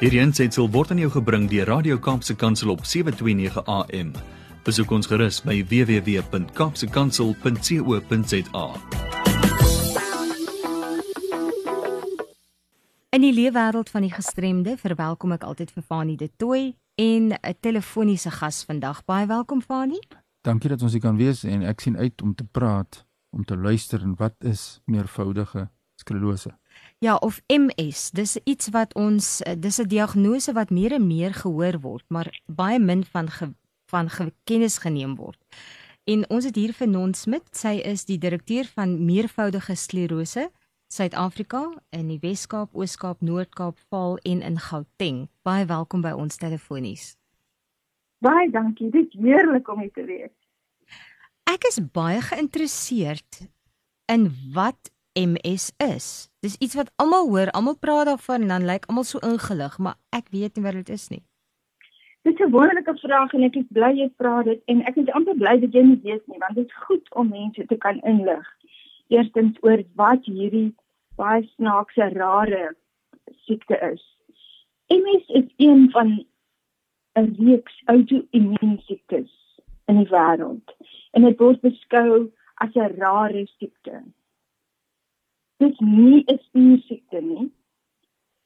Hierdie aanseit word aan jou gebring deur Radio Kaapse Kansel op 7:29 AM. Besoek ons gerus by www.kapsekansel.co.za. In die leefwêreld van die gestremde verwelkom ek altyd vir Fanie De Tooy en 'n telefoniese gas vandag. Baie welkom Fanie. Dankie dat ons hier kan wees en ek sien uit om te praat, om te luister en wat is meervoudige sklerose? Ja, of MS. Dis iets wat ons dis 'n diagnose wat meer en meer gehoor word, maar baie min van ge, van kennis geneem word. En ons het hier vir Non Smit, sy is die direkteur van meervoudige sklerose Suid-Afrika in die Wes-Kaap, Oos-Kaap, Noord-Kaap, Vaal en in Gauteng. Baie welkom by ons telefonies. Baie dankie. Dit is heerlik om hier te wees. Ek is baie geïnteresseerd in wat MS is. Dis iets wat almal hoor, almal praat daarvan en dan lyk almal so ingelig, maar ek weet nie wat dit is nie. Dit is 'n wonderlike vraag en ek is bly jy vra dit en ek is amper bly dat jy nie weet nie want dit is goed om mense te kan inlig. Eerstens oor wat hierdie baie snaakse rare siekte is. MS is een van 'n reeks outo-immuunsiektes in die wêreld en dit word beskou as 'n rare siekte dis nie 'n spiersiekte nie.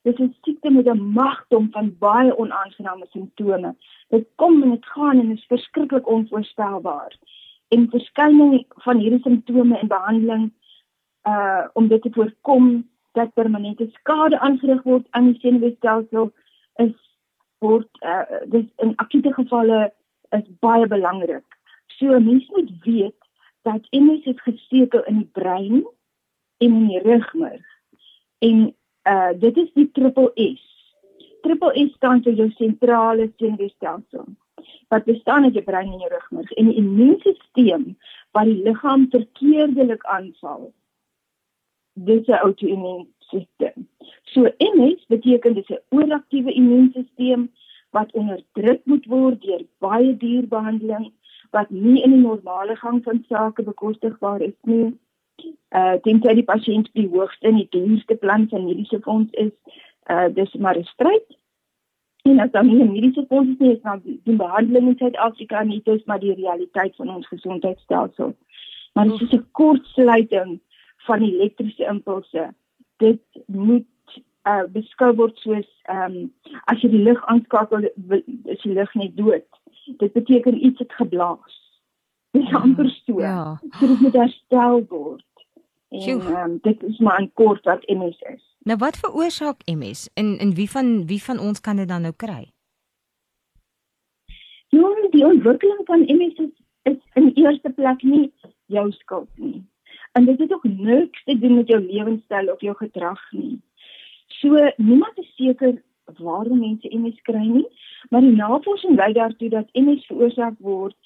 Dit is 'n siekte met 'n magdom van baie onaangename simptome. Dit kom en dit gaan en is verskriklik onvoorspelbaar. En verskyning van hierdie simptome en behandeling uh om dit te voorkom dat permanente skade aangerig word aan die senuweestelsel is word uh dis in akute gevalle is baie belangrik. So mense moet weet dat MS is gestekel in die brein en in die rugmerg. En uh dit is die triple S. Triple S staan vir jou sentrale senuweestelsel. Wat bestaan uit jou brein en jou rugmerg en die immuunstelsel wat die liggaam verkeerdelik aanval. Dit is 'n outoimmuunstelsel. So MS beteken dit 'n ooraktiewe immuunstelsel wat onderdruk moet word deur baie dierbehandeling wat nie in die normale gang van sake bekostigbaar is nie uh tensy die pasiënt die hoogste en die duurste plan van mediese fonds is, uh dis maar 'n stryd. En as dan nie 'n mediese fonds is nie, is dan die, behandeling in Suid-Afrika nie dis maar die realiteit van ons gesondheidstelsel. Maar dit is 'n kortsluiting van elektriese impulse. Dit moet uh beskou word soos ehm um, as jy die lig aanskakel is die lig net dood. Dit beteken iets het geblaas. Dis ja, amper so. Ja. So dit moet herstel word. En um, dit is maar 'n kort wat MS is. Nou wat veroorsaak MS? En en wie van wie van ons kan dit dan nou kry? Ja, die ontwikkeling van MS is, is in eerste plek nie jou skuld nie. En dit het ook niks te doen met jou lewenstyl of jou gedrag nie. So niemand is seker waarom mense MS kry nie, maar die navorsing wys daartoe dat MS veroorsaak word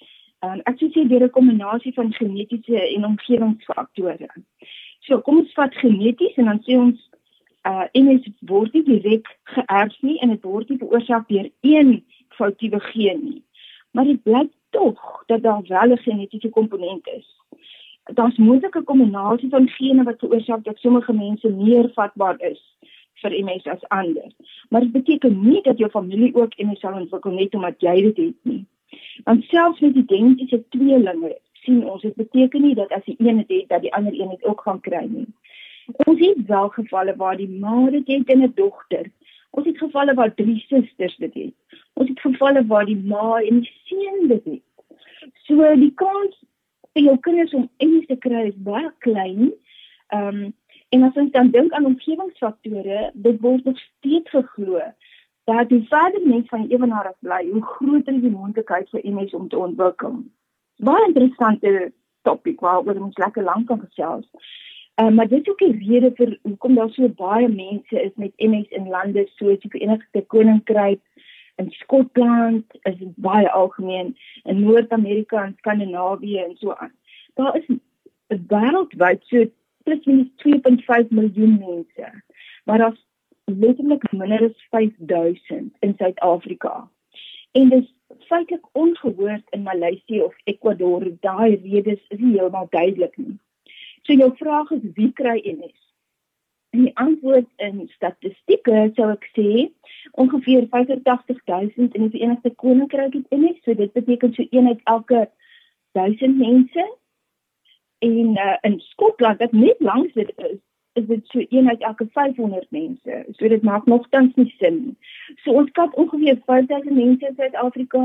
Um, ek sê deur 'n kombinasie van genetiese en omgewingsfaktore. So kom ons vat geneties en dan sê ons uh MS word nie direk geërf nie en dit word nie veroorsaak deur een foutiewe geen nie. Maar dit blyk tog dat daar wel 'n genetiese komponent is. Daar's moontlik 'n kombinasie van gene wat veroorsaak dat sommige mense meer vatbaar is vir MS as ander. Maar dit beteken nie dat jou familie ook MS sal ontwikkel net omdat jy dit het nie. Want selfs met identiese tweelinge sien ons dit beteken nie dat as die een dit het dat die ander een dit ook gaan kry nie. Ons het wel gevalle waar die ma dit het en 'n dogter. Ons het gevalle waar drie susters dit het. Ons het gevalle waar die ma en die seun dit het. So die kans vir jou kinders om MS te kry is baie klein. Ehm um, en as ons dan dink aan omgewingsfaktore, dit word nog steeds geglo dat die verder mens van ewenaar bly, hoe groter die moontlikheid vir MS om te ontwikkel. Baie interessante topik waaroor ons lekker lank kan gesels. Uh, maar dit is ook die rede vir hoekom daar so baie mense is met MS in lande soos die Verenigde Koninkryk en Skotland is baie algemeen in Noord-Amerika en Skandinawië en so aan. Daar is wêreldwyd so plus minus 2.5 miljoen mense. Maar daar's letterlik minder as 5000 in Suid-Afrika. En dis feitelik ongehoord in Maleisië of Ecuador. Daai redes is nie heeltemal duidelik nie. So jou vraag is wie kry MS? En die antwoord in statistieke sou ek sê ongeveer 85000 in die Verenigde Koninkryk het MS, so dit beteken so een uit elke 1000 mense. En uh, in Skotland wat net langs dit is, is dit so een uit elke 500 mense. So dit maak nogtans nie sin nie. So ons kat ongeveer 5000 mense in Suid-Afrika.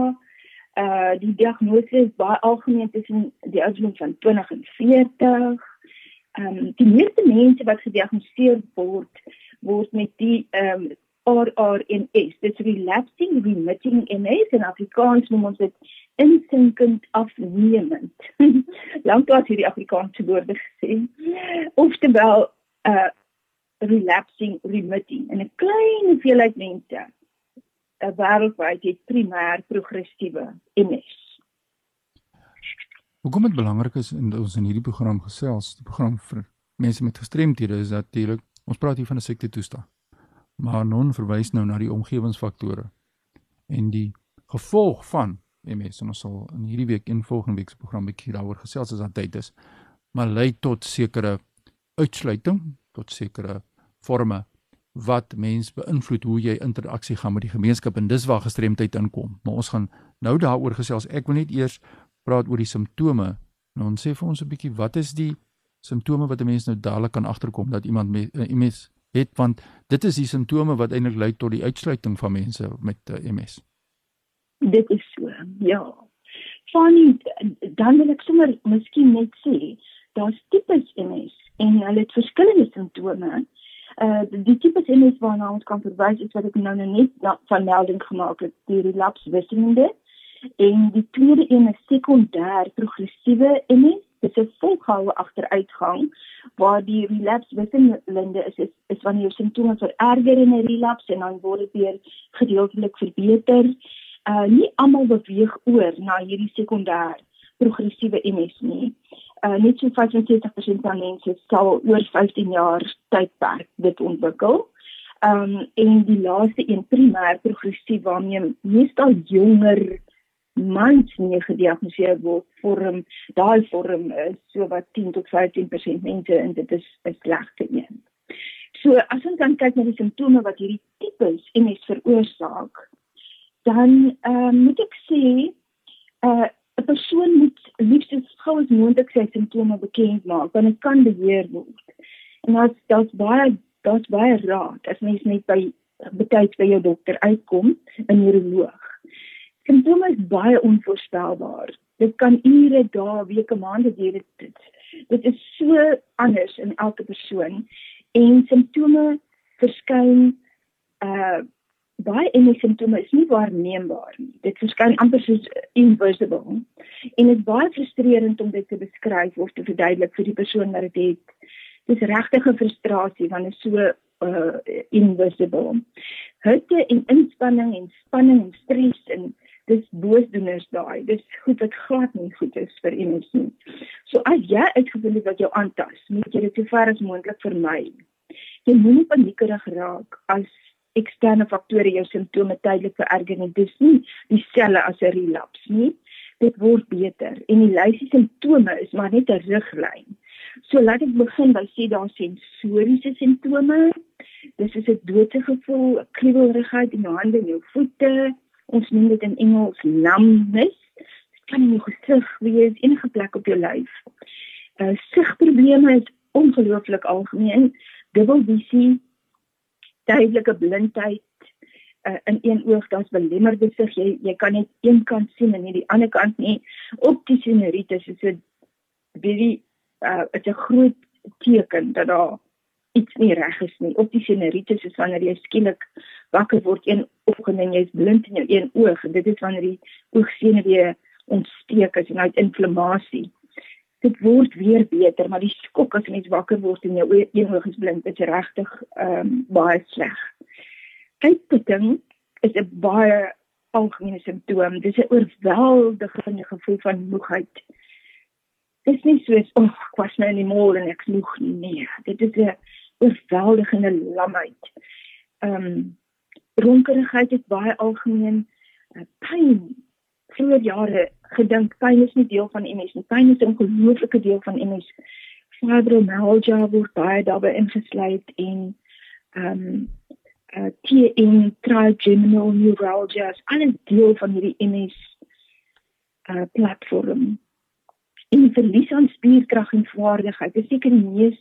Uh die diagnose is baie algemeen tussen die ouderdom van 20 en 40. Ehm um, die meeste mense wat gediagnoseer word word met die ehm um, RRMS, dit is relapsing remitting MS in Afrikaans noem ons dit insinkend afnemend. Lanklaas hierdie Afrikaanse woorde gesê. Oftewel uh relapsing remitting en 'n klein hoeveelheid mense uh, wêreldwyd het primêr progressiewe MS. Hoekom dit belangrik is in ons in hierdie program gesels, die program vir mense met gestremthede is natuurlik ons praat hier van 'n siekte toestand. Maar non verwys nou na die omgewingsfaktore en die gevolg van MS en ons sal in hierdie week en volgende week se program bietjie daaroor gesels as dit is. Maar lei tot sekere uitsluiting tot sekere forme wat mens beïnvloed hoe jy interaksie gaan met die gemeenskap en dis waar gestremdheid inkom. Maar ons gaan nou daaroor gesels. Ek wil net eers praat oor die simptome. Nou ons sê vir ons 'n bietjie wat is die simptome wat 'n mens nou dadelik kan agterkom dat iemand met uh, eh, MS het want dit is die simptome wat eintlik lei tot die uitsluiting van mense met uh, eh, MS. Dit is so. Ja. Funny dan wil ek sommer miskien net sê daar's tipes MS en hulle het verskillende simptome. Uh die tipe MS waarna ons kan verwys is wat ek nou net van melding gemaak het, die relapse wisselende en die tweede een is sekondêr progressiewe MS. Dit is 'n volgehoue agteruitgang waar die relapse wisselende is, is is wanneer jou simptome vererger in 'n relapse en dan word dit weer gedeeltelik verbeter. Uh nie almal beweeg oor na hierdie sekondêr progressiewe MS nie uh, net so 65% van mense sal oor 15 jaar tydperk dit ontwikkel. Ehm um, en die laaste een primêr progressief waarmee meestal jonger mans nie gediagnoseer word vorm daai vorm is so wat 10 tot 15% mense en dit is 'n slegte een. So as ons dan kyk na die simptome wat hierdie tipes MS veroorsaak, dan ehm um, moet ek sê uh 'n persoon moet liefs so gou as moontlik sy simptome bekend maak want dit kan beheer word. En as dit baie dit baie raad as mens net by betyds by jou dokter uitkom, 'n neuroloog. Simptome is baie onvoorspelbaar. Dit kan ure, dae, weke, maande duur. Dit dit is so anders in elke persoon en simptome verskyn uh baie MS simptome is nie waarneembaar nie. Dit verskyn amper soos invisible. En dit is baie frustrerend om dit te beskryf of te verduidelik vir die persoon wat dit het. Dit is regtig 'n frustrasie want dit is so uh invisible. Hitte en inspanning en spanning en stres en dis boosdoeners daai. Dis goed wat glad nie goed is vir MS nie. So as jy uitgevind het wat jou aantas, moet jy dit so ver as moontlik vermy. Jy moenie paniekerig raak as eksterne faktore jou simptome tydelik vererger en dis nie dieselfde as 'n relapse nie. Dit word beter en die lysie simptome is maar net 'n riglyn. So laat ek begin by sê daar sensoriese simptome. Dis is 'n doodse gevoel, 'n kriebelrigheid in jou hande en jou voete. Ons noem dit in Engels numbness. Dit kan in jou gesig wees, enige plek op jou lyf. Uh sigprobleme is ongelooflik algemeen. Dubbelvisie, tydelike blindheid uh, in een oog, daar's belemmerde sig. Jy jy kan net een kant sien en nie die ander kant nie. Optiese neuritis is 'n baie uh is 'n groot teken dat daar iets nie reg is nie. Optiese neuritis is wanneer jy skielik wakker word een oggend en jy's blind in jou een oog en dit is wanneer die oogsenuwee ontsteek is en uit inflammasie dit word weer beter, maar die skok as mens wakker word en jou een oog is blind, is regtig ehm um, baie sleg. Uitputting is 'n baie algemene simptoom. Dis 'n oorweldigende gevoel van moegheid. Dit is nie soos oh, ek was nou die mall en ek moeg nie. Nee, dit is 'n oorweldigende lamheid. Ehm um, ronkerigheid is baie algemeen. Uh, pyn vroeër jare gedink pyn is nie deel van MS nie. Pyn is 'n ongelooflike deel van MS. Fibromyalgia word baie daarbey ingesluit en ehm um, uh TN trigeminal neuralgia is alles deel van hierdie MS uh platform. En verlies aan spierkrag en vaardigheid is seker die mees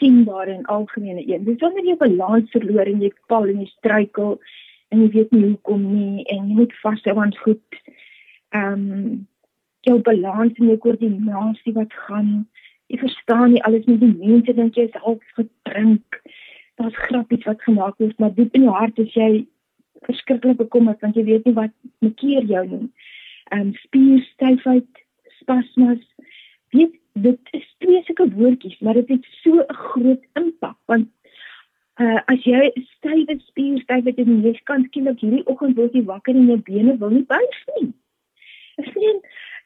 sienbare en algemene een. Dis wanneer jy balans verloor en jy val en jy struikel en jy weet nie hoekom nie en jy moet vashou aan goed. Ehm um, jou balans en jou koördinasie wat gaan. Jy verstaan nie alles met die mense dink jy is half gedrink. Daar's grappies wat gemaak word, maar diep in jou hart is jy verskriklik bekommerd want jy weet nie wat mekeer jou nie. Ehm um, spierstyfheid, spasmas. Weet dit is twee sulke woordjies, maar dit het so 'n groot impak want uh as jy stywe spierstyf het in die kant skielik hierdie oggend word jy wakker en jou bene wil nie buig nie. Sê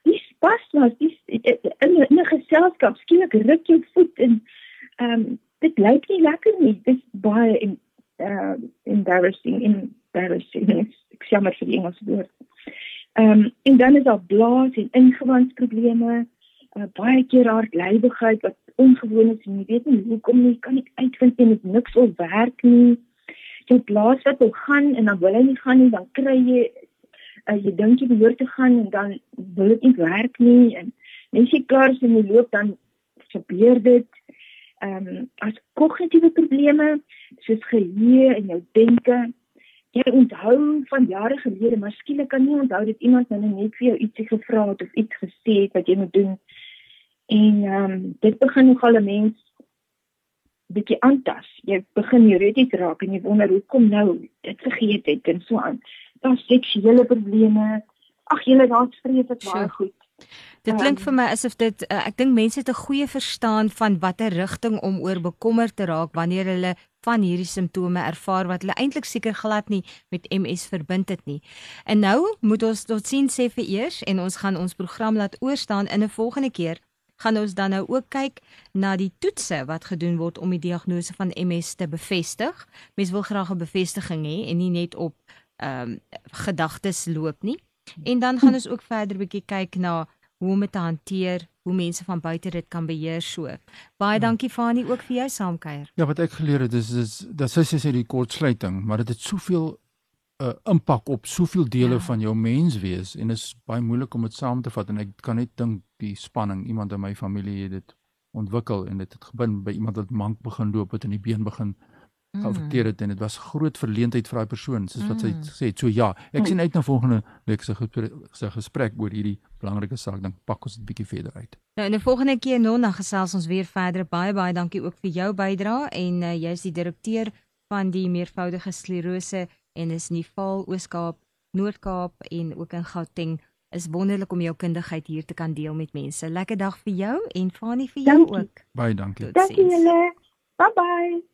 die spasmas, die in 'n geselskap skielik ruk jou voet en ehm um, dit lyk nie lekker nie. Dit is baie in uh embarrassing embarrassing. Ek sê maar vir die Engelse woord. Ehm um, en dan is daar blaas en ingewandsprobleme uh, baie keer hartlywigheid wat ongewoon is en jy weet nie hoekom nie kan ek uitvind en dit niks wil werk nie jy plaas wat wil gaan en dan wil hy nie gaan nie dan kry jy uh, jy dink jy behoort te gaan en dan wil dit nie werk nie en mens jy klaar is in die loop dan gebeur dit ehm um, as kognitiewe probleme soos geheue en jou denke jy onthou van jare gelede maar skielik kan nie onthou dat iemand nou net vir jou ietsie gevra het of iets gesê het wat jy moet doen En ehm um, dit begin nogal 'n mens bietjie aantas. Jy begin neuroties raak en jy wonder hoekom nou dit vergeet het en so aan. Daar's seksuele probleme. Ag julle daar's vreeslik baie goed. Dit klink um, vir my asof dit uh, ek dink mense het 'n goeie verstaan van watter rigting om oor bekommerd te raak wanneer hulle van hierdie simptome ervaar wat hulle eintlik seker glad nie met MS verbind het nie. En nou moet ons tot sien sê vir eers en ons gaan ons program laat oorstaan in 'n volgende keer gaan ons dan nou ook kyk na die toetse wat gedoen word om die diagnose van MS te bevestig. Mens wil graag 'n bevestiging hê en nie net op ehm um, gedagtes loop nie. En dan gaan ons ook verder bietjie kyk na hoe om dit te hanteer, hoe mense van buite dit kan beheer so. Baie dankie Fani ook vir jou saamkuier. Ja, wat ek geleer het is is dat sy sê die kortsluiting, maar dit het soveel 'n uh, impak op soveel dele ja. van jou menswees en is baie moeilik om dit saam te vat en ek kan net dink die spanning iemand in my familie het dit ontwikkel en dit het gebin by iemand wat mank begin loop het en die been begin geaffekteer het mm. en dit was groot verleentheid vir daai persoon soos wat sy mm. sê het so ja ek sien uit na volgende week se se gesprek oor hierdie belangrike saak dan pak ons dit bietjie verder uit nou in die volgende keer nou dan gesels ons weer verder baie baie dankie ook vir jou bydrae en uh, jy's die direkteur van die meervoudige sklerose en is in die Vaal Ooskaap, Noord-Kaap en ook in Gauteng. Is wonderlik om jou kundigheid hier te kan deel met mense. Lekker dag vir jou en Fanie vir jou dankie. ook. Baie dankie. Dankie julle. Bye bye.